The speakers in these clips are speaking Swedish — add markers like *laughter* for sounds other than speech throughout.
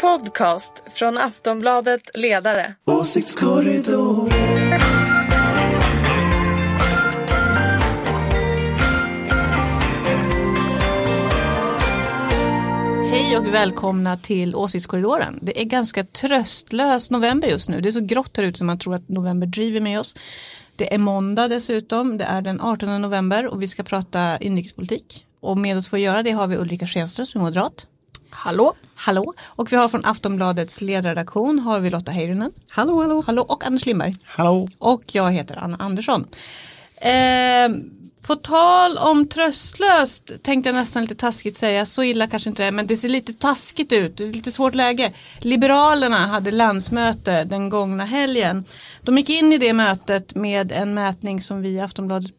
podcast från Aftonbladet Ledare. Åsiktskorridor. Hej och välkomna till Åsiktskorridoren. Det är ganska tröstlös november just nu. Det är så grått här ute som man tror att november driver med oss. Det är måndag dessutom. Det är den 18 november och vi ska prata inrikespolitik. Och med oss för att göra det har vi Ulrika Schenström som är moderat. Hallå? Hallå. Och vi har från Aftonbladets ledarredaktion har vi Lotta Heyrinen. Hallå, hallå. Hallå och Anders Lindberg. Hallå. Och jag heter Anna Andersson. Eh, på tal om tröstlöst tänkte jag nästan lite taskigt säga, så illa kanske inte det men det ser lite taskigt ut, det är lite svårt läge. Liberalerna hade landsmöte den gångna helgen. De gick in i det mötet med en mätning som vi i Aftonbladet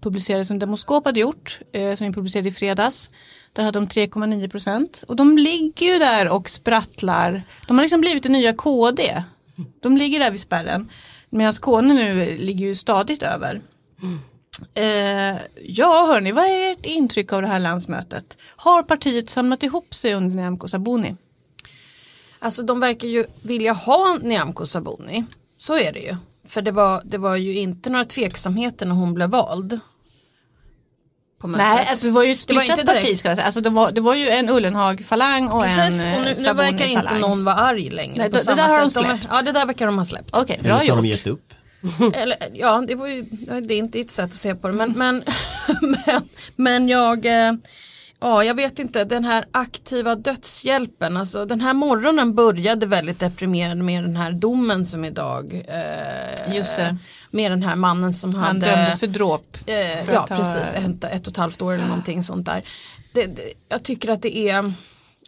publicerade som Demoskop hade gjort, eh, som vi publicerade i fredags. Där hade de 3,9 procent och de ligger ju där och sprattlar. De har liksom blivit det nya KD. De ligger där vid spärren. Medan KD nu ligger ju stadigt över. Eh, ja, hörni, vad är ert intryck av det här landsmötet? Har partiet samlat ihop sig under Nyamko Sabuni? Alltså de verkar ju vilja ha Nyamko Sabuni. Så är det ju. För det var, det var ju inte några tveksamheter när hon blev vald. Nej, alltså det var ju ett splittrat parti ska jag säga. Alltså det var, det var ju en Ullenhag-falang och Precis, en och nu, eh, nu verkar inte någon vara arg längre. Nej, på det- där har de sätt. släppt. ja, det där verkar de ha släppt. Okej, Eller bra så har de gett upp. *laughs* Eller, ja, det var ju, det är inte ett sätt att se på det. Men, men, *laughs* men, men jag, eh, ja, jag vet inte, den här aktiva dödshjälpen, alltså den här morgonen började väldigt deprimerande med den här domen som idag, eh, Just det. med den här mannen som Han hade dömdes för dråp. Eh, För ja precis, ett, ett och ett halvt år eller någonting sånt där. Det, det, jag tycker att det är,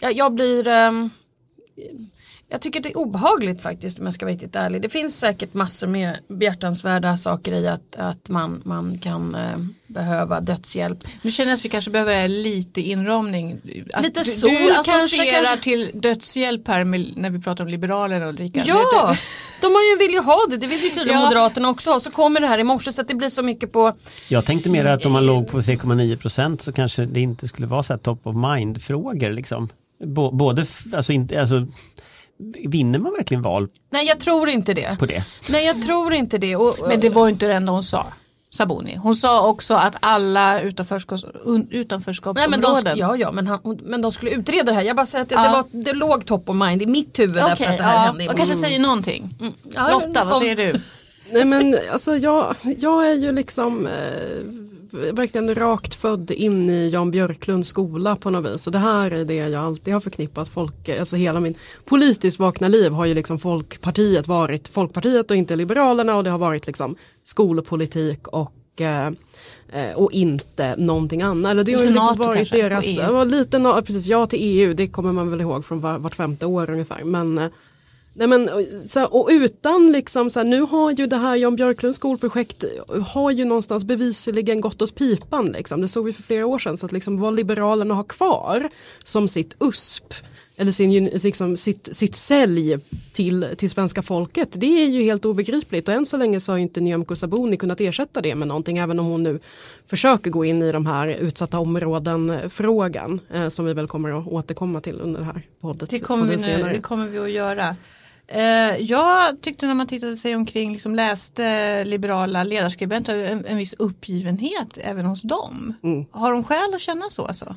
jag, jag blir, ehm, jag tycker det är obehagligt faktiskt om jag ska vara riktigt ärlig. Det finns säkert massor med behjärtansvärda saker i att, att man, man kan eh, behöva dödshjälp. Nu känner jag att vi kanske behöver lite inramning. Att Lite du, sol du associerar kanske. till dödshjälp här med, när vi pratar om Liberalerna Ulrika. Ja, de har ju vill ju ha det, det vill ju tydligen Ja. Moderaterna också ha. Så kommer det här i morse så att det blir så mycket på Jag tänkte mer att om man låg på 3,9 procent så kanske det inte skulle vara så här top of mind frågor liksom. Bå- Både, alltså, inte, alltså vinner man verkligen val Nej jag tror inte det. på det? Nej jag tror inte det. Och, Men det var ju inte det enda hon sa. Sabuni. Hon sa också att alla utanförskaps, un, Nej, utanförskapsområden. men, de, ja, ja, men, han, men de skulle utreda det här. Jag bara säger att det, Ja. det, var, det låg top of mind i mitt huvud därför Okej, att det här ja, hände. och kanske säger någonting. Ja, Lotta, vad säger du? Nej men alltså jag, jag är ju liksom eh, verkligen rakt född in i Jan Björklunds skola på något vis. Och det här är det jag alltid har förknippat folk, alltså hela min politiskt vakna liv har ju liksom Folkpartiet varit Folkpartiet och inte Liberalerna och det har varit liksom skolpolitik och eh, eh, och inte någonting annat. Eller det har liksom varit kanske, deras, ja, lite, precis, ja till EU, det kommer man väl ihåg från var, vart femte år ungefär. Men eh, Nej men, så och utan liksom, så nu har ju det här Jan Björklunds skolprojekt har ju någonstans bevisligen gått åt pipan. Liksom. Det såg vi för flera år sedan. Så att liksom, vad Liberalerna har kvar som sitt USP eller sin, liksom, sitt, sitt sälj till, till svenska folket. Det är ju helt obegripligt och än så länge så har inte Nyamko Sabuni kunnat ersätta det med någonting även om hon nu försöker gå in i de här utsatta områden frågan eh, som vi väl kommer att återkomma till under det här poddet. Det kommer, vi nu, det kommer vi att göra. Eh, jag tyckte när man tittade sig omkring, liksom läste liberala ledarskribenter, en, en viss uppgivenhet även hos dem. Mm. Har de skäl att känna så? Alltså?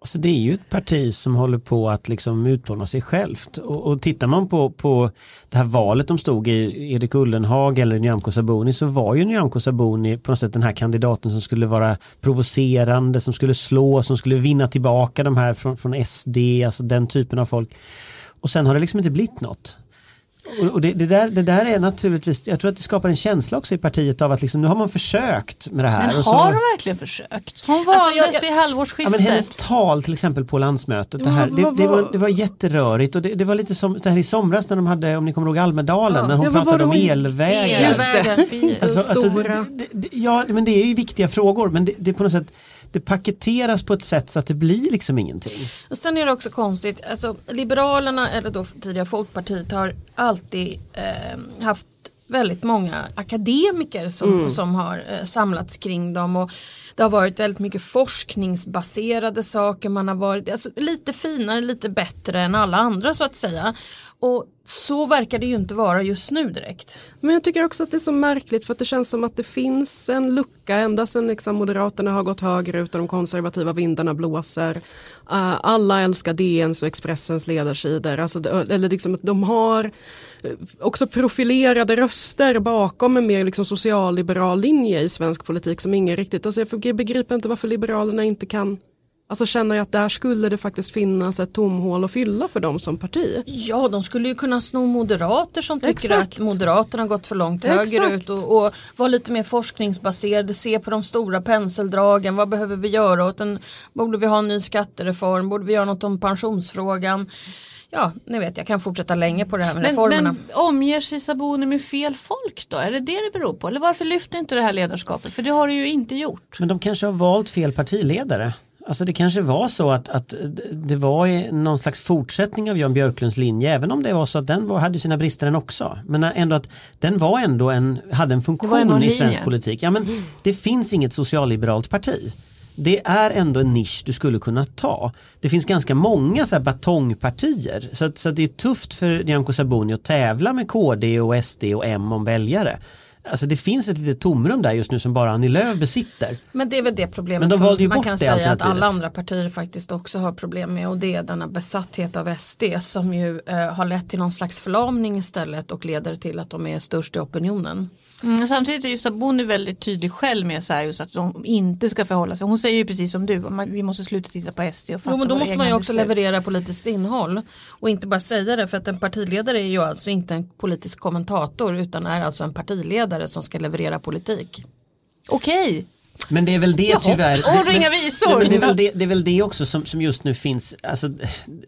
Alltså det är ju ett parti som håller på att liksom utplåna sig självt. Och, och tittar man på, på det här valet de stod i, Erik Ullenhag eller Nyamko Sabuni, så var ju Nyamko Sabuni på något sätt den här kandidaten som skulle vara provocerande, som skulle slå, som skulle vinna tillbaka de här från, från SD, alltså den typen av folk. Och sen har det liksom inte blivit något. Och, det, det, där, det där är naturligtvis, jag tror att det skapar en känsla också i partiet av att liksom, nu har man försökt med det här. Men och så- har de verkligen försökt? Hon valdes Alltså, jag- jag- vid Ja, halvårsskiftet. men hennes tal till exempel på landsmötet, det, Ja, här, det, det, var, det var jätterörigt och det, det var lite som det här i somras när de hade, om ni kommer ihåg Almedalen, när hon Ja, pratade om elvägar. Det. Alltså, alltså, Stora. det, det, ja, men det är ju viktiga frågor men det, det är på något sätt det paketeras på ett sätt så att det blir liksom ingenting. Och sen är det också konstigt, alltså Liberalerna eller då tidigare Folkpartiet har alltid eh, haft väldigt många akademiker som, som har eh, samlats kring dem. Och det har varit väldigt mycket forskningsbaserade saker. Man har varit alltså, lite finare, lite bättre än alla andra så att säga. Och så verkar det ju inte vara just nu direkt. Men jag tycker också att det är så märkligt för att det känns som att det finns en lucka ända sedan liksom Moderaterna har gått högerut och de konservativa vindarna blåser. Uh, alla älskar DNs och Expressens ledarsidor. Alltså, eller liksom att de har eh, också profilerade röster bakom en mer liksom socialliberal linje i svensk politik som ingen riktigt, alltså jag begriper inte varför Liberalerna inte kan Alltså känner jag att där skulle det faktiskt finnas ett tomhål att fylla för dem som parti. Ja, de skulle ju kunna sno moderater som tycker Exakt. att Moderaterna har gått för långt högerut och, och vara lite mer forskningsbaserade, se på de stora penseldragen, vad behöver vi göra åt en, borde vi ha en ny skattereform, borde vi göra något om pensionsfrågan. Ja, ni vet jag kan fortsätta länge på det här med Men, reformerna. men omger sig Sabuni med fel folk då? Är det det det beror på? Eller varför lyfter inte det här ledarskapet? För det har det ju inte gjort. Men de kanske har valt fel partiledare. Alltså det kanske var så att, att det var någon slags fortsättning av Jan Björklunds linje även om det var så att den var, hade sina brister den också. Men ändå att den var ändå en, hade en funktion en i svensk linje. politik. Ja, men det finns inget socialliberalt parti. Det är ändå en nisch du skulle kunna ta. Det finns ganska många så batongpartier så, att, så att det är tufft för Nyamko Sabuni att tävla med KD och SD och M om väljare. Alltså det finns ett litet tomrum där just nu som bara Annie Lööf besitter. Men det är väl det problemet de som man kan säga att alla andra partier faktiskt också har problem med och det är denna besatthet av SD som ju eh, har lett till någon slags förlamning istället och leder till att de är störst i opinionen. Mm, samtidigt är ju Sabuni väldigt tydlig själv med så här just att de inte ska förhålla sig. Hon säger ju precis som du, vi måste sluta titta på SD och fatta Jo men då måste man ju också beslut. leverera politiskt innehåll och inte bara säga det för att en partiledare är ju alltså inte en politisk kommentator utan är alltså en partiledare som ska leverera politik. Okej, Men det är väl det Jaha, tyvärr. men- ringa visor. Men det, är väl det, det är väl det också som, som just nu finns. Alltså,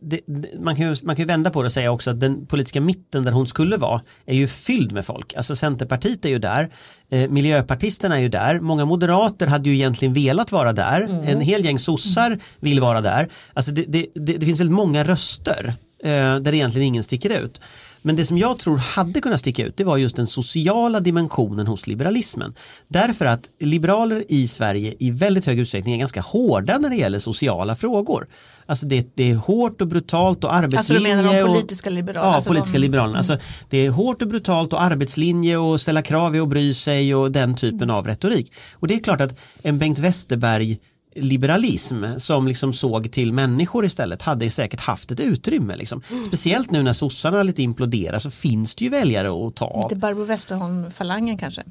det, man, kan ju, man kan ju vända på det och säga också att den politiska mitten där hon skulle vara är ju fylld med folk. Alltså Centerpartiet är ju där. Eh, miljöpartisterna är ju där. Många moderater hade ju egentligen velat vara där. En hel gäng sossar vill vara där. Alltså det, det, det, det finns väldigt många röster eh, där egentligen ingen sticker ut. Men det som jag tror hade kunnat sticka ut det var just den sociala dimensionen hos liberalismen. Därför att liberaler i Sverige i väldigt hög utsträckning är ganska hårda när det gäller sociala frågor. Alltså det, det är hårt och brutalt och alltså du arbetslinje. menar de politiska liberalerna? Ja, alltså politiska de, liberalerna. Alltså, det är hårt och brutalt och arbetslinje och ställa krav och bry sig och den typen av retorik. Och det är klart att en Bengt Westerberg liberalism som liksom såg till människor istället hade säkert haft ett utrymme. Liksom. Speciellt nu när sossarna lite imploderar så finns det ju väljare att ta av. Lite Barbro Westerholm-falangen kanske?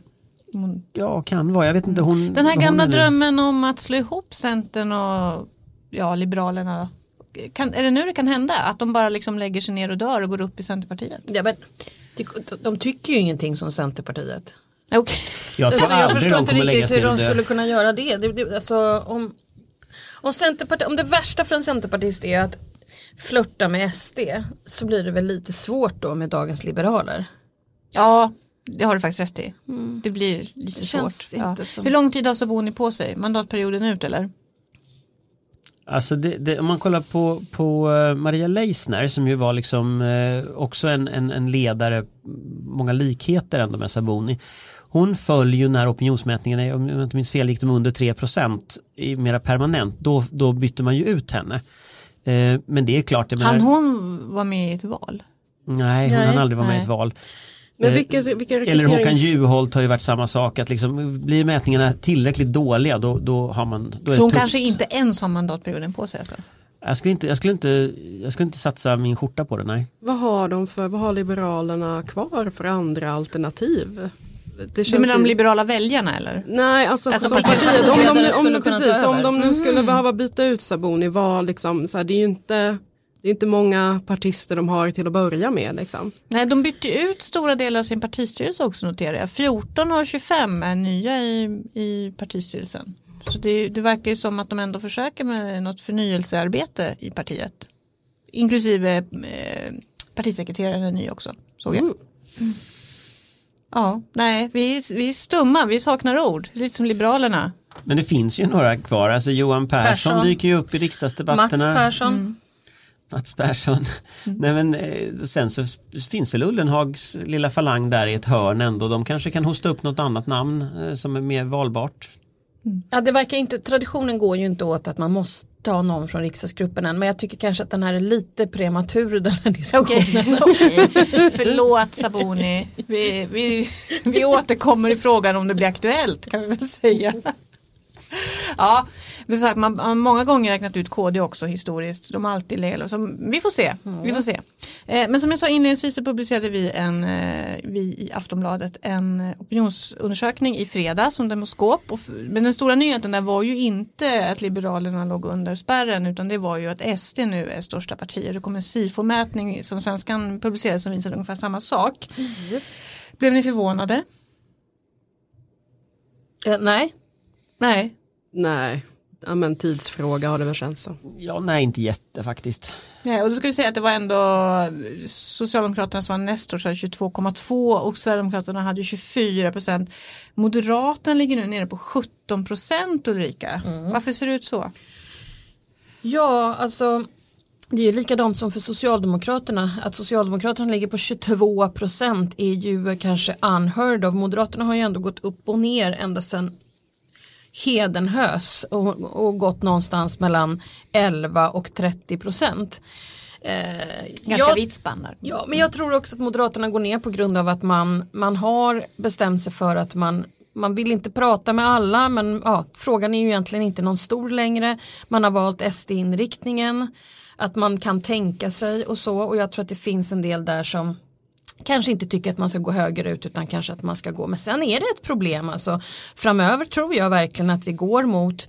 Hon- Ja, kan vara. Jag vet inte. Hon, Den här hon gamla nu- drömmen om att slå ihop Centern och ja, Liberalerna. Kan, är det nu det kan hända? Att de bara liksom lägger sig ner och dör och går upp i Centerpartiet? Ja, men, de, de tycker ju ingenting som Centerpartiet. Okej. Jag tror Alltså, jag aldrig förstår de inte kommer lägga riktigt hur de skulle kunna göra det. det, det alltså, om, om, Centerparti, om det värsta för en centerpartist är att flörta med SD så blir det väl lite svårt då med dagens liberaler. Ja, det har du faktiskt rätt i. Det blir lite Det känns svårt. Ja. inte som- Hur lång tid har Sabuni på sig? Mandatperioden ut eller? Alltså det, det, om man kollar på, på eh, Maria Leissner som ju var liksom eh, också en, en, en ledare, många likheter ändå med Saboni. Hon föll ju när opinionsmätningarna, om jag inte minns fel, gick de under 3% i mera permanent. Då, då bytte man ju ut henne. Eh, men det är klart, menar, Han hon var med i ett val? nej hon Nej, hann aldrig vara med i ett val. Men Eh, vilka, vilka Eller Håkan Juholt har ju varit samma sak, att liksom, blir mätningarna tillräckligt dåliga då, då har man då är Så hon tufft. kanske inte ens har mandatperioden på sig alltså? Jag skulle, inte, jag, skulle inte, jag skulle inte satsa min skjorta på det, nej. Vad har de för, vad har Liberalerna kvar för andra alternativ? Det Du menar de liberala väljarna eller? Nej, alltså, Alltså som partiet- om de, partiledare om, precis, om de nu skulle behöva byta ut Sabuni, var liksom, så här, det är ju inte, det är inte många partister de har till att börja med. Liksom. Nej, de bytte ut stora delar av sin partistyrelse också noterar jag. 14 av 25 är nya i, i partistyrelsen. Så det, det verkar ju som att de ändå försöker med något förnyelsearbete i partiet. Inklusive eh, partisekreteraren är ny också, såg jag. Mm. Ja, nej, vi, är- vi är stumma, vi saknar ord, lite som Liberalerna. Men det finns ju några kvar, alltså Johan Persson, Persson. dyker ju upp i Mats riksdagsdebatterna. Persson. Mm. Mats Persson. Nej, men, eh, sen så finns väl Ullenhags lilla falang där i ett hörn ändå. De kanske kan hosta upp något annat namn eh, som är mer valbart. Ja, det verkar inte, traditionen går ju inte åt att man måste ta någon från riksdagsgruppen än men jag tycker kanske att den här är lite prematur den här diskussionen. Okej, okej. *laughs* Förlåt Saboni. Vi, vi, vi återkommer i frågan om det blir aktuellt kan vi väl säga. Ja, men sagt, man har många gånger räknat ut KD också historiskt. De har alltid legat, så vi får se. Vi får se. Eh, men som jag sa inledningsvis så publicerade vi, en, eh, vi i Aftonbladet en opinionsundersökning i fredags som Demoskop. Och, men den stora nyheten där var ju inte att Liberalerna låg under spärren utan det var ju att SD nu är största parti. Det kom en SIFO-mätning som Svenskan publicerade som visade ungefär samma sak. Blev ni förvånade? Eh, nej, Nej. Nej, ja, men tidsfråga har det väl känts som. Ja, nej inte jätte faktiskt. Nej, och då ska vi säga att det var ändå Socialdemokraterna som var näst störst, 22,2 och Sverigedemokraterna hade 24 procent. Moderaterna ligger nu nere på 17 procent Ulrika. Varför ser det ut så? ja alltså det är ju likadant som för Socialdemokraterna. Att Socialdemokraterna ligger på 22 procent är ju kanske unheard of. Moderaterna har ju ändå gått upp och ner ända sedan Hedenhös och, och gått någonstans mellan 11 och 30 procent. Eh, Ganska vitt spann. Ja, men jag tror också att Moderaterna går ner på grund av att man, man har bestämt sig för att man man vill inte prata med alla men ja, frågan är ju egentligen inte någon stor längre. Man har valt SD-inriktningen, att man kan tänka sig och så och jag tror att det finns en del där som kanske inte tycker att man ska gå högerut utan kanske att man ska gå. Men sen är det ett problem alltså. Framöver tror jag verkligen att vi går mot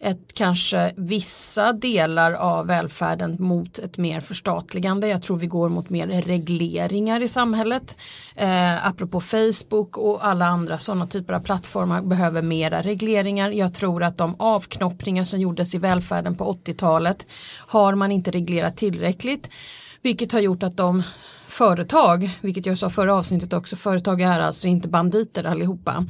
ett kanske vissa delar av välfärden mot ett mer förstatligande. Jag tror vi går mot mer regleringar i samhället. Eh, apropå Facebook och alla andra sådana typer av plattformar behöver mera regleringar. Jag tror att de avknoppningar som gjordes i välfärden på 80-talet har man inte reglerat tillräckligt. Vilket har gjort att de företag, vilket jag sa förra avsnittet också, företag är alltså inte banditer allihopa.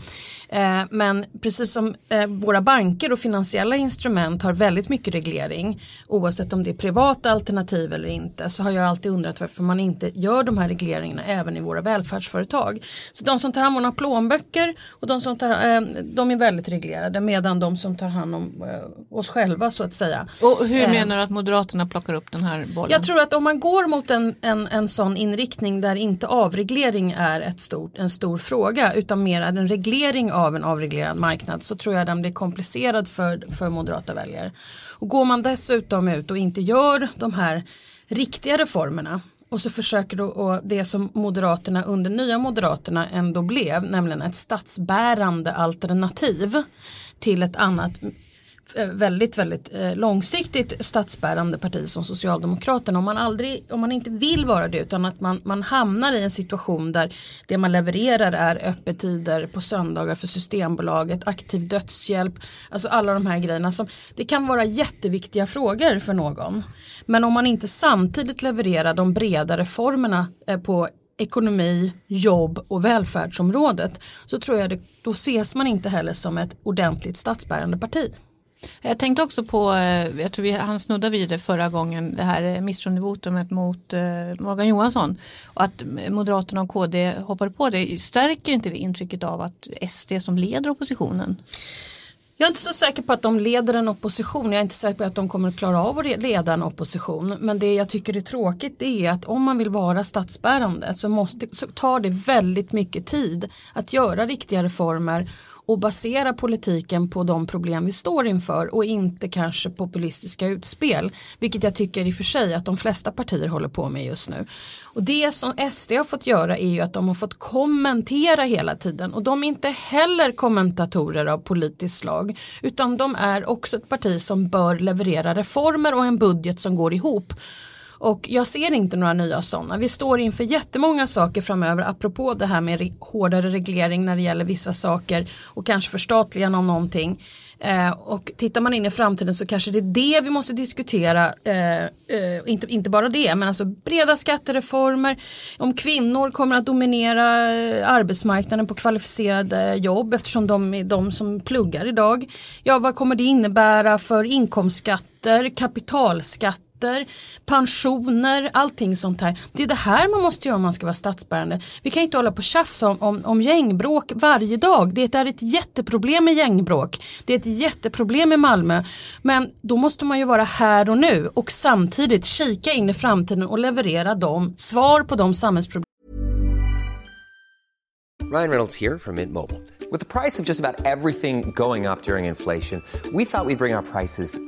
Eh, men precis som eh, våra banker och finansiella instrument har väldigt mycket reglering, oavsett om det är privata alternativ eller inte, så har jag alltid undrat varför man inte gör de här regleringarna även i våra välfärdsföretag. Så de som tar hand om plånböcker och de som tar, eh, de är väldigt reglerade medan de som tar hand om eh, oss själva så att säga. Och hur menar du att Moderaterna plockar upp den här bollen? Jag tror att om man går mot en, en, en sån inriktning där inte avreglering är ett stort, en stor fråga utan mer är en reglering av en avreglerad marknad så tror jag den blir komplicerad för, för moderata väljare. Och går man dessutom ut och inte gör de här riktiga reformerna och så försöker då det som Moderaterna under nya Moderaterna ändå blev, nämligen ett statsbärande alternativ till ett annat Eh, väldigt, väldigt eh, långsiktigt statsbärande parti som Socialdemokraterna. Om man, aldrig, om man inte vill vara det utan att man, man hamnar i en situation där det man levererar är öppettider på söndagar för Systembolaget, aktiv dödshjälp, alltså alla de här grejerna som det kan vara jätteviktiga frågor för någon. Men om man inte samtidigt levererar de breda reformerna eh, på ekonomi, jobb och välfärdsområdet så tror jag det, då ses man inte heller som ett ordentligt statsbärande parti. Jag tänkte också på, eh, jag tror vi han snuddade vid det förra gången, det här eh, misstroendevotumet mot eh, Morgan Johansson. Och att Moderaterna och KD hoppade på det, stärker inte det intrycket av att SD som leder oppositionen? Jag är inte så säker på att de leder en opposition. Jag är inte säker på att de kommer att klara av att leda en opposition. Men det jag tycker är tråkigt är att om man vill vara statsbärande så, måste, så tar det väldigt mycket tid att göra riktiga reformer och basera politiken på de problem vi står inför och inte kanske populistiska utspel. Vilket jag tycker i och för sig att de flesta partier håller på med just nu. Och det som SD har fått göra är ju att de har fått kommentera hela tiden och de är inte heller kommentatorer av politiskt slag utan de är också ett parti som bör leverera reformer och en budget som går ihop. Och jag ser inte några nya sådana. Vi står inför jättemånga saker framöver apropå det här med re- hårdare reglering när det gäller vissa saker och kanske förstatligande av någonting. Eh, och tittar man in i framtiden så kanske det är det vi måste diskutera. Eh, eh, inte, inte bara det men alltså breda skattereformer. Om kvinnor kommer att dominera eh, arbetsmarknaden på kvalificerade jobb eftersom de är de som pluggar idag. Ja vad kommer det innebära för inkomstskatter, kapitalskatter skatter, pensioner, allting sånt här. Det är det här man måste göra om man ska vara statsbärande. Vi kan inte hålla på och tjafsa om, om, om gängbråk varje dag. Det är ett jätteproblem med gängbråk. Det är ett jätteproblem i Malmö. Men då måste man ju vara här och nu och samtidigt kika in i framtiden och leverera de svar på de samhällsproblem Ryan Reynolds här från Mint Mobile. Med priset på nästan allt som går upp under inflationen, trodde vi att vi skulle bring våra priser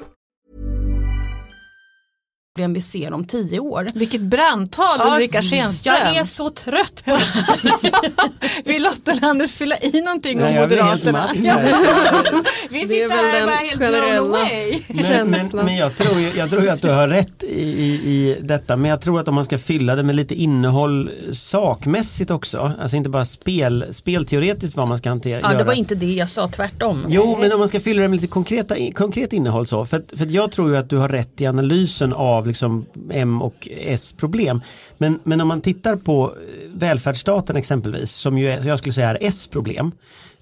vi ser om tio år. Vilket brandtal Ja, Ulrika Schenström. Jag är så trött på det. *laughs* Vill Lotta Landers fylla i någonting om Nej, helt Moderaterna? *laughs* Vi sitter här den bara helt blown away. Men, men, men jag, tror ju, jag tror ju att du har rätt i, i, i detta men jag tror att om man ska fylla det med lite innehåll sakmässigt också, alltså inte bara spel, spelteoretiskt vad man ska hantera. Ja, det göra. var inte det jag sa, tvärtom. Jo men om man ska fylla det med lite konkreta, konkret innehåll så. För, för jag tror ju att du har rätt i analysen av liksom M och S problem. Men, men om man tittar på eh, välfärdsstaten exempelvis som ju är, jag skulle säga är S problem.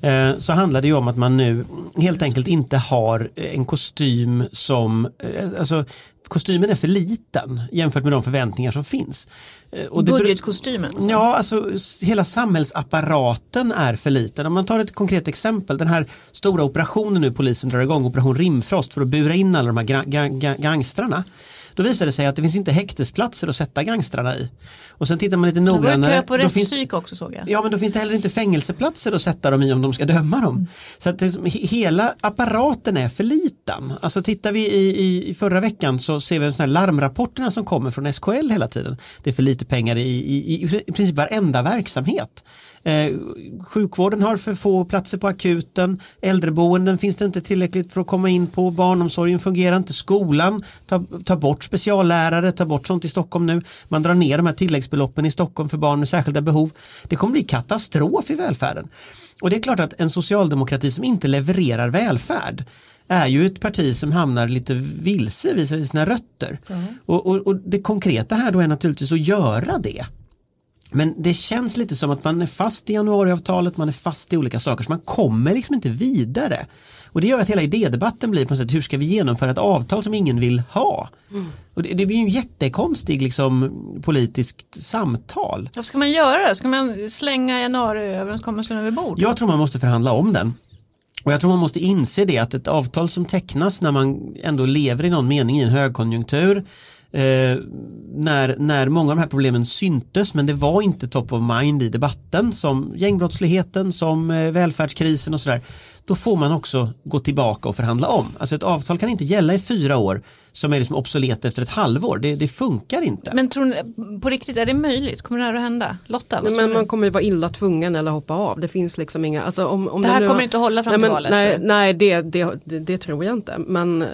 eh, Så handlar det ju om att man nu helt enkelt inte har en kostym som, eh, alltså kostymen är för liten jämfört med de förväntningar som finns. Eh, och det Budgetkostymen. alltså. Ja, alltså hela samhällsapparaten är för liten. Om man tar ett konkret exempel, den här stora operationen nu polisen drar igång, operation Rimfrost för att bura in alla de här gra- ga- ga- gangstrarna. Då visade det sig att det finns inte häktesplatser att sätta gangstrarna i. Och sen tittar man lite Det var ju noggrannare. kö på rättspsyk också såg jag. Ja men då finns det heller inte fängelseplatser att sätta dem i om de ska döma dem. Så att det, he- hela apparaten är för liten. Alltså tittar vi i, i, förra veckan så ser vi de här larmrapporterna som kommer från SKL hela tiden. Det är för lite pengar i, i, i, i princip varenda verksamhet. Eh, sjukvården har för få platser på akuten, äldreboenden finns det inte tillräckligt för att komma in på, barnomsorgen fungerar inte, skolan tar, tar bort speciallärare, tar bort sånt i Stockholm nu. Man drar ner de här tilläggsbeloppen i Stockholm för barn med särskilda behov. Det kommer bli katastrof i välfärden. Och det är klart att en socialdemokrati som inte levererar välfärd är ju ett parti som hamnar lite vilse vis sina rötter. Och, och, och det konkreta här då är naturligtvis att göra det. Men det känns lite som att man är fast i januariavtalet, man är fast i olika saker så man kommer liksom inte vidare. Och det gör att hela idédebatten blir på något sätt, hur ska vi genomföra ett avtal som ingen vill ha? Och det, det blir ju en jättekonstig liksom, politiskt samtal. Vad ska man göra då? Ska man slänga januariöverenskommelsen över bord? Jag tror man måste förhandla om den. Och jag tror man måste inse det att ett avtal som tecknas när man ändå lever i någon mening i en högkonjunktur eh, när, när många av de här problemen syntes men det var inte top of mind i debatten som gängbrottsligheten, som eh, välfärdskrisen och sådär. Då får man också gå tillbaka och förhandla om. Alltså ett avtal kan inte gälla i fyra år som är liksom obsolet efter ett halvår. Det, det funkar inte. Men tror ni, på riktigt, är det möjligt? Kommer det här att hända? Lotta? Nej, men man kommer ju vara illa tvungen eller hoppa av. Det finns liksom inga, alltså om, om Det här nu kommer har- inte att hålla fram nej, till men, valet, Nej, nej det, det, det, det tror jag inte. Men, eh,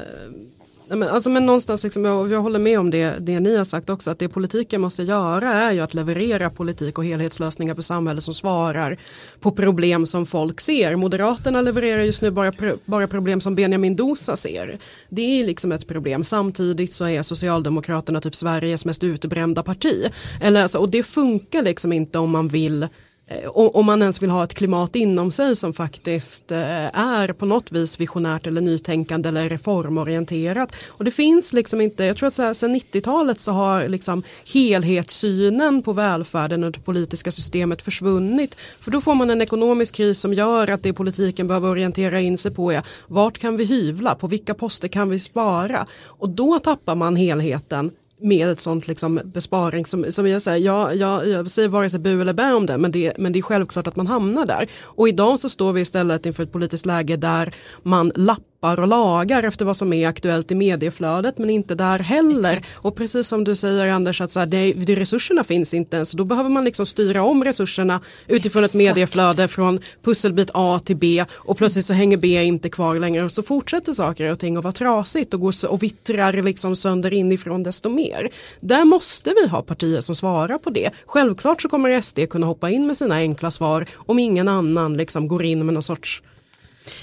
men, alltså, men någonstans, liksom, jag, jag håller med om det, det ni har sagt också, att det politiken måste göra är ju att leverera politik och helhetslösningar på samhället som svarar på problem som folk ser. Moderaterna levererar just nu bara, bara problem som Benjamin Dosa ser. Det är liksom ett problem. Samtidigt så är Socialdemokraterna typ Sveriges mest utbrända parti. Eller, alltså, och det funkar liksom inte om man vill Eh, om man ens vill ha ett klimat inom sig som faktiskt eh, är på något vis visionärt eller nytänkande eller reformorienterat. Och det finns liksom inte, jag tror att så här, sedan 90-talet så har liksom helhetssynen på välfärden och det politiska systemet försvunnit. För då får man en ekonomisk kris som gör att det politiken behöver orientera in sig på är vart kan vi hyvla, på vilka poster kan vi spara? Och då tappar man helheten med ett sånt liksom besparing som, som jag säger, jag, jag, jag säger vare sig bu eller bä om det men, det men det är självklart att man hamnar där. Och idag så står vi istället inför ett politiskt läge där man lappar lappar och lagar efter vad som är aktuellt i medieflödet men inte där heller. Och precis som du säger Anders att så här, det, det, resurserna finns inte ens. Då behöver man liksom styra om resurserna utifrån ett medieflöde från pusselbit A till B och plötsligt så hänger B inte kvar längre och så fortsätter saker och ting att vara trasigt och, går, och vittrar liksom sönder inifrån desto mer. Där måste vi ha partier som svarar på det. Självklart så kommer SD kunna hoppa in med sina enkla svar om ingen annan liksom går in med någon sorts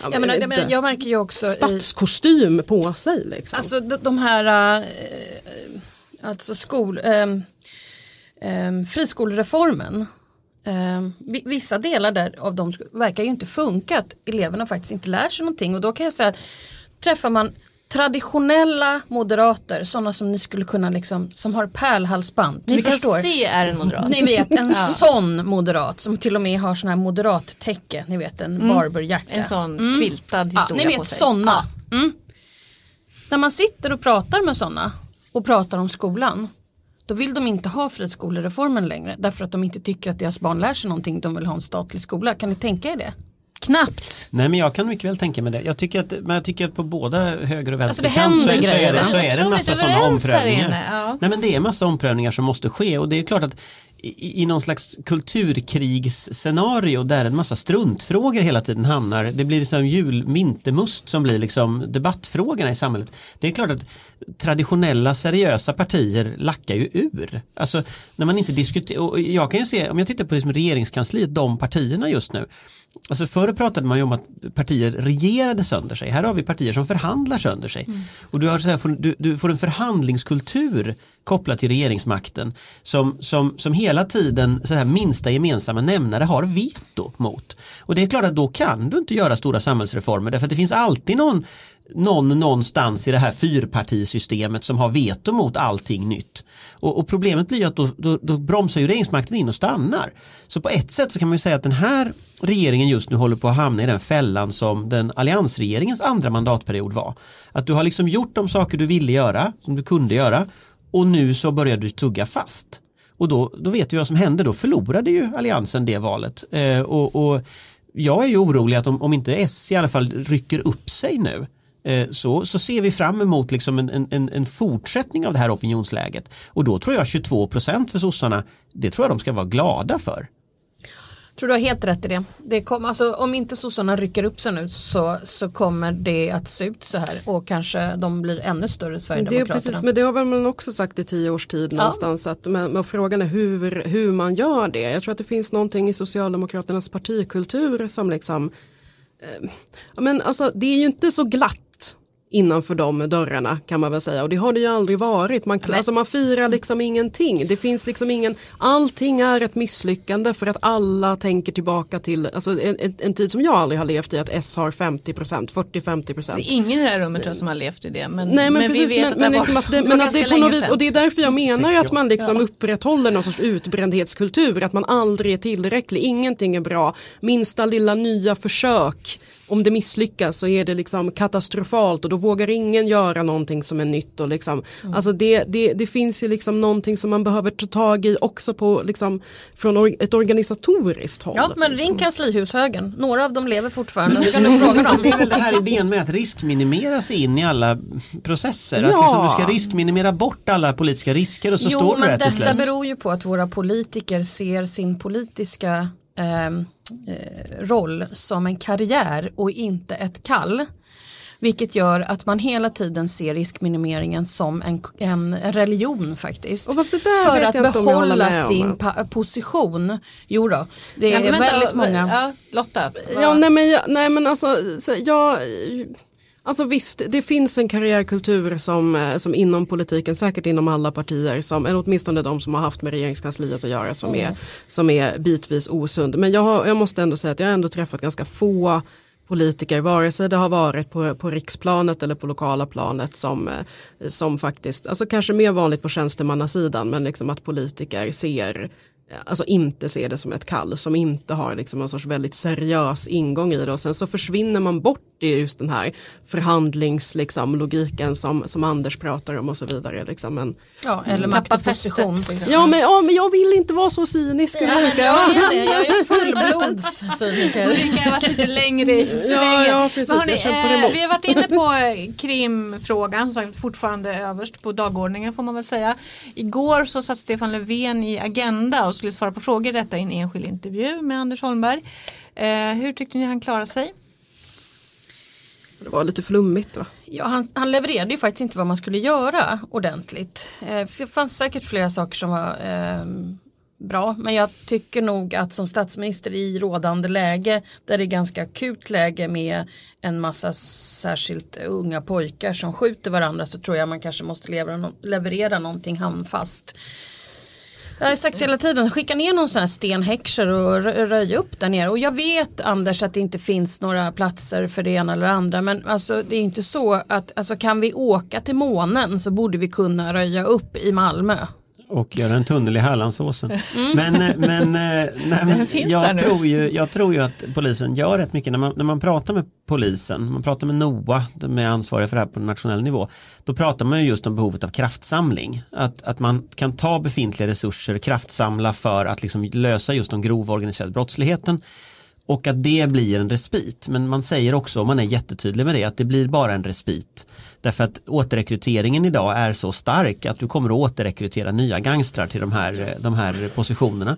ja, Jag, menar, jag, menar, jag märker ju också i, stadskostym på sig. Liksom. Alltså de, de här eh, alltså skol, eh, eh, friskolereformen. Vi- vissa delar där av dem verkar ju inte funka att eleverna faktiskt inte lär sig någonting och då kan jag säga att träffar man traditionella moderater, sådana som ni skulle kunna liksom, som har pärlhalsband. Ni förstår. se är en moderat. Ni vet en *laughs* sån moderat som till och med har sån här moderat-täcke, ni vet en barberjacka. En sån quiltad Ja, historia ni på vet sådana. Mm. När man sitter och pratar med sådana och pratar om skolan. Då vill de inte ha friskolereformen längre. Därför att de inte tycker att deras barn lär sig någonting. De vill ha en statlig skola. Kan ni tänka er det? Knappt. Nej men jag kan mycket väl tänka mig det. Jag tycker att, men jag tycker att på båda höger och Alltså, vänsterkant så, händer så, är det, så är det en massa sådana omprövningar. ja. Nej men det är en massa omprövningar som måste ske och det är klart att i, i någon slags kulturkrigsscenario där en massa struntfrågor hela tiden hamnar, det blir liksom jul, vintermust som blir liksom debattfrågorna i samhället. Det är klart att traditionella seriösa partier lackar ju ur. Alltså när man inte diskuterar, och jag kan ju se, om jag tittar på liksom regeringskansliet, de partierna just nu, Alltså förr pratade man ju om att partier regerade sönder sig. Här har vi partier som förhandlar sönder sig. Och du, har så här, du, du får en förhandlingskultur kopplat till regeringsmakten som, som, som hela tiden så här, minsta gemensamma nämnare har veto mot. Och det är klart att då kan du inte göra stora samhällsreformer därför att det finns alltid någon någon någonstans i det här fyrpartisystemet som har veto mot allting nytt. Och, och problemet blir ju att då, då, då bromsar ju regeringsmakten in och stannar. Så på ett sätt så kan man ju säga att den här regeringen just nu håller på att hamna i den fällan som den alliansregeringens andra mandatperiod var. Att du har liksom gjort de saker du ville göra, som du kunde göra och nu så börjar du tugga fast. Och då, då vet vi vad som hände, då förlorade ju alliansen det valet. Eh, och, och jag är ju orolig att om, om inte S i alla fall rycker upp sig nu så, så ser vi fram emot liksom en, en, en fortsättning av det här opinionsläget. Och då tror jag 22% för sossarna, det tror jag de ska vara glada för. tror du har helt rätt i det. det kom, alltså, om inte sossarna rycker upp sig nu så, så kommer det att se ut så här och kanske de blir ännu större Det är Sverigedemokraterna. precis, men det har väl man också sagt i tio års tid någonstans. Att, men, men frågan är hur, hur man gör det. Jag tror att det finns någonting i Socialdemokraternas partikultur som liksom eh, ja, men alltså, det är ju inte så glatt innanför de dörrarna kan man väl säga och det har det ju aldrig varit. Man, alltså, man firar liksom ingenting. Det finns liksom ingen, allting är ett misslyckande för att alla tänker tillbaka till alltså, en, en, tid som jag aldrig har levt i att S har 50%, 40-50%. Det är ingen i det här rummet tror som har levt i det. Men, Nej men, men precis, vi vet men, att men, det liksom att det, men att det på något vis, och det är därför jag menar att 68. man liksom upprätthåller någon sorts utbrändhetskultur, att man aldrig är tillräcklig, ingenting är bra, minsta lilla nya försök om det misslyckas så är det liksom katastrofalt och då vågar ingen göra någonting som är nytt. Och liksom, Mm. alltså det, det, det finns ju liksom någonting som man behöver ta tag i också på, liksom, från or, ett organisatoriskt håll. Ja men ring kanslihushögen, några av dem lever fortfarande. Så kan du fråga dem. Det är väl det här idén med att riskminimera sig in i alla processer. Att Ja. liksom du ska riskminimera bort alla politiska risker och så jo står du där till detta slut. beror ju på att våra politiker ser sin politiska roll som en karriär och inte ett kall. Vilket gör att man hela tiden ser riskminimeringen som en, en religion faktiskt. Och fast det där För att behålla sin pa- position. Jo då, det Ja, är men vänta, väldigt många. Ja, Lotta. Ja, nej men, jag, nej men alltså, så jag, alltså visst, det finns en karriärkultur som, eh, som inom politiken, säkert inom alla partier, som, eller åtminstone de som har haft med regeringskansliet att göra, som, är, som är bitvis osund. Men jag, har, jag måste ändå säga att jag har ändå träffat ganska få politiker, vare sig det har varit på, på riksplanet eller på lokala planet som, eh, som faktiskt, alltså kanske mer vanligt på tjänstemannasidan, men liksom att politiker ser alltså inte ser det som ett kall, som inte har liksom en sorts väldigt seriös ingång i det och sen så försvinner man bort i just den här förhandlingslogiken liksom, som, som Anders pratar om och så vidare. Liksom. Men, Ja, eller Tappa fästet. ja, men, ja men jag vill inte vara så cynisk. Ulrika. Jag är det, jag är fullblodscyniker. *laughs* Ulrika har varit lite längre i svängen. Ja, ja, precis. Hörni, eh, vi har varit inne på eh, krimfrågan, som fortfarande överst på dagordningen får man väl säga. Igår så satt Stefan Löfven i Agenda och skulle svara på frågor i detta i en enskild intervju med Anders Holmberg. Eh, hur tyckte ni han klarade sig? Det var lite flummigt va? Ja, han, han levererade ju faktiskt inte vad man skulle göra ordentligt. Eh, det fanns säkert flera saker som var eh, bra, men jag tycker nog att som statsminister i rådande läge, där det är ganska akut läge med en massa särskilt unga pojkar som skjuter varandra, så tror jag man kanske måste leverera, leverera någonting handfast. Jag har sagt hela tiden, skicka ner någon sån här stenhäcksor och röj upp där nere. Och jag vet Anders att det inte finns några platser för det ena eller det andra. Men alltså, det är inte så att alltså, kan vi åka till månen så borde vi kunna röja upp i Malmö och göra en tunnel i Hallandsåsen. Men, eh, men, eh, nej, men jag, tror ju, jag tror ju att polisen gör rätt mycket. När man, när man pratar med polisen, man pratar med NOA, de är ansvariga för det här på nationell nivå, då pratar man ju just om behovet av kraftsamling. Att, att man kan ta befintliga resurser, kraftsamla för att liksom lösa just den grova organiserade brottsligheten och att det blir en respit. Men man säger också, om man är jättetydlig med det, att det blir bara en respit. Därför att återrekryteringen idag är så stark att du kommer att återrekrytera nya gangstrar till de här, de här positionerna.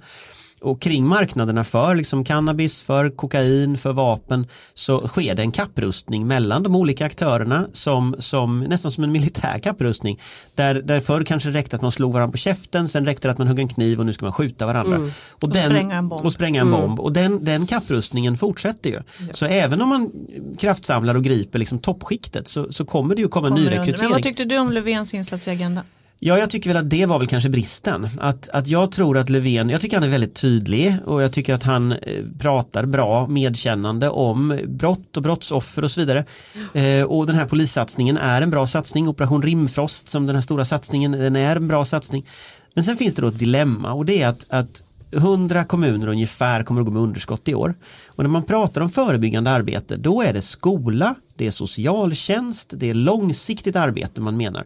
Och kring marknaderna för liksom cannabis, för kokain, för vapen så sker det en kapprustning mellan de olika aktörerna som, som nästan som en militär kapprustning. Där, där förr kanske räckte att man slog varandra på käften, sen räckte det att man högg en kniv och nu ska man skjuta varandra. Och, den, spränga en bomb. Och spränga en bomb. Och den, den kapprustningen fortsätter ju. Så även om man kraftsamlar och griper liksom toppskiktet så, så kommer det ju komma Kommer nyrekrytering. Men vad tyckte du om Löfvens insats i Agenda? Ja, jag tycker väl att det var väl kanske bristen. Att, att jag tror att Löfven, jag tycker han är väldigt tydlig och jag tycker att han eh, pratar bra, medkännande om brott och brottsoffer och så vidare. Eh, och den här polissatsningen är en bra satsning, Operation Rimfrost som den här stora satsningen, den är en bra satsning. Men sen finns det då ett dilemma och det är att, att 100 kommuner ungefär kommer att gå med underskott i år. Och när man pratar om förebyggande arbete då är det skola, det är socialtjänst, det är långsiktigt arbete man menar.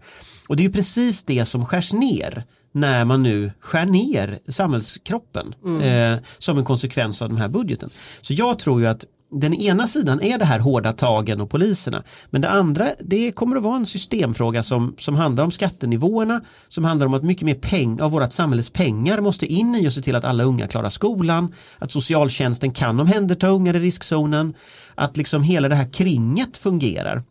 Och det är ju precis det som skärs ner när man nu skär ner samhällskroppen eh, som en konsekvens av den här budgeten. Så jag tror ju att den ena sidan är det här hårda tagen och poliserna. Men det andra det kommer att vara en systemfråga som, som handlar om skattenivåerna, som handlar om att mycket mer peng, av vårt samhälles pengar måste in i och se till att alla unga klarar skolan, att socialtjänsten kan omhänderta ungar i riskzonen, att liksom hela det här kringet fungerar.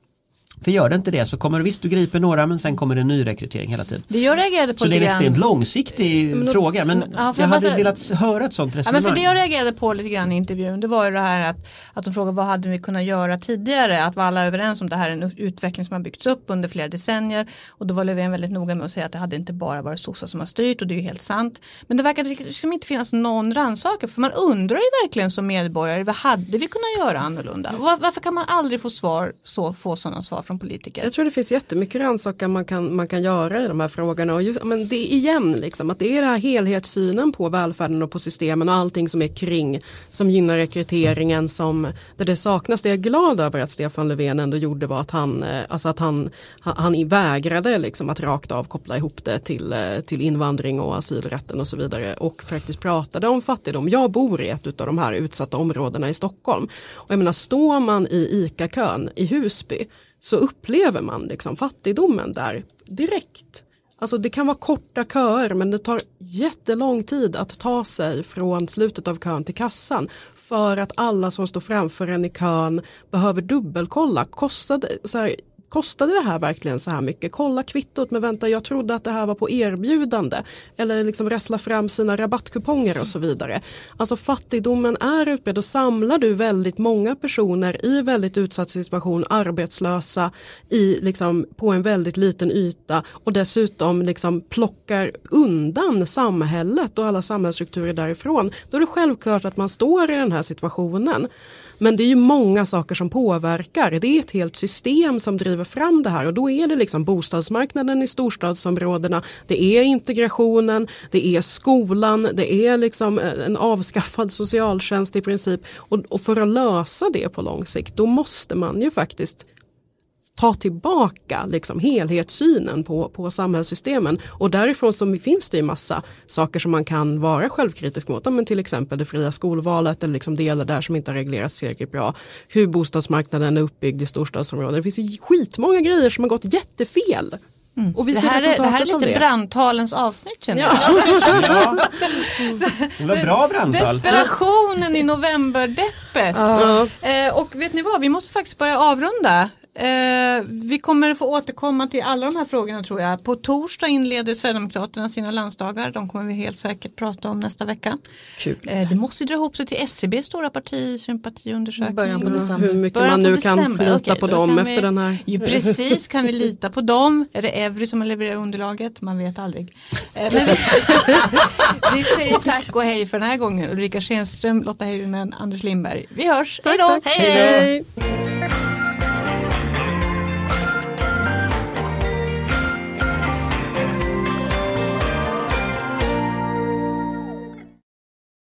För gör det inte det så kommer visst du griper några men sen kommer det en ny rekrytering hela tiden. Det jag reagerade på Så det är en extremt långsiktig fråga men Ja, jag hade bara- velat höra ett sånt Ja, resonemang. men för det jag reagerade på lite grann i intervjun det var ju det här att, att de frågade vad hade vi kunnat göra tidigare? Att var alla överens om det här är en utveckling som har byggts upp under flera decennier. Och då var Löfven väldigt noga med att säga att det hade inte bara varit sossar som har styrt och det är ju helt sant. Men det verkar liksom inte finnas någon rannsaka för man undrar ju verkligen som medborgare vad hade vi kunnat göra annorlunda? Var, varför kan man aldrig få svar så få sådana svar från politiker Jag tror det finns jättemycket rannsakan man kan, man kan göra i de här frågorna. Och just, men det är igen, liksom, att det är den här helhetssynen på välfärden och på systemen och allting som är kring som gynnar rekryteringen som där det saknas. Det jag är glad över att Stefan Löfven ändå gjorde var att han, eh, alltså att han, han, han vägrade liksom att rakt av koppla ihop det till, eh, till invandring och asylrätten och så vidare och faktiskt pratade om fattigdom. Jag bor i ett av de här utsatta områdena i Stockholm. Och jag menar, står man i ICA-kön i Husby så upplever man liksom fattigdomen där direkt. Alltså det kan vara korta köer men det tar jättelång tid att ta sig från slutet av kön till kassan för att alla som står framför en i kön behöver dubbelkolla. Kostade, så här, kostade det här verkligen så här mycket? Kolla kvittot men vänta jag trodde att det här var på erbjudande. Eller liksom rassla fram sina rabattkuponger och så vidare. Alltså fattigdomen är utbredd och samlar du väldigt många personer i väldigt utsatt situation, arbetslösa i, liksom, på en väldigt liten yta och dessutom liksom plockar undan samhället och alla samhällsstrukturer därifrån. Då är det självklart att man står i den här situationen. Men det är ju många saker som påverkar. Det är ett helt system som driver fram det här och då är det liksom bostadsmarknaden i storstadsområdena, det är integrationen, det är skolan, det är liksom eh, en avskaffad socialtjänst i princip. Och, och för att lösa det på lång sikt, då måste man ju faktiskt ta tillbaka liksom helhetssynen på, på samhällssystemen. Och därifrån så finns det ju massa saker som man kan vara självkritisk mot. Men till exempel det fria skolvalet eller liksom delar där som inte har reglerats tillräckligt bra. Hur bostadsmarknaden är uppbyggd i storstadsområden. Det finns ju skitmånga grejer som har gått jättefel. Mm. Och vi det, här är, det här är lite brandtalens avsnitt känner jag. *laughs* Ja. det var bra brandtal. Desperationen i novemberdeppet. Uh. Eh, och vet ni vad, vi måste faktiskt börja avrunda. Eh, vi kommer få återkomma till alla de här frågorna tror jag. På torsdag inleder Sverigedemokraterna sina landsdagar. De kommer vi helt säkert prata om nästa vecka. Kul. Eh, det måste dra ihop sig till SCBs stora partisympatiundersökning. Början på december. Hur mycket Början man nu kan december. lita Okej, på dem efter vi, den här. Jo, precis, kan vi lita på dem? Är det Evry som levererar underlaget? Man vet aldrig. Eh, men vi, *laughs* vi säger tack och hej för den här gången. Ulrika Schenström, Lotta Heyrinen, Anders Lindberg. Vi hörs. Tack, hej då! Hej! hej.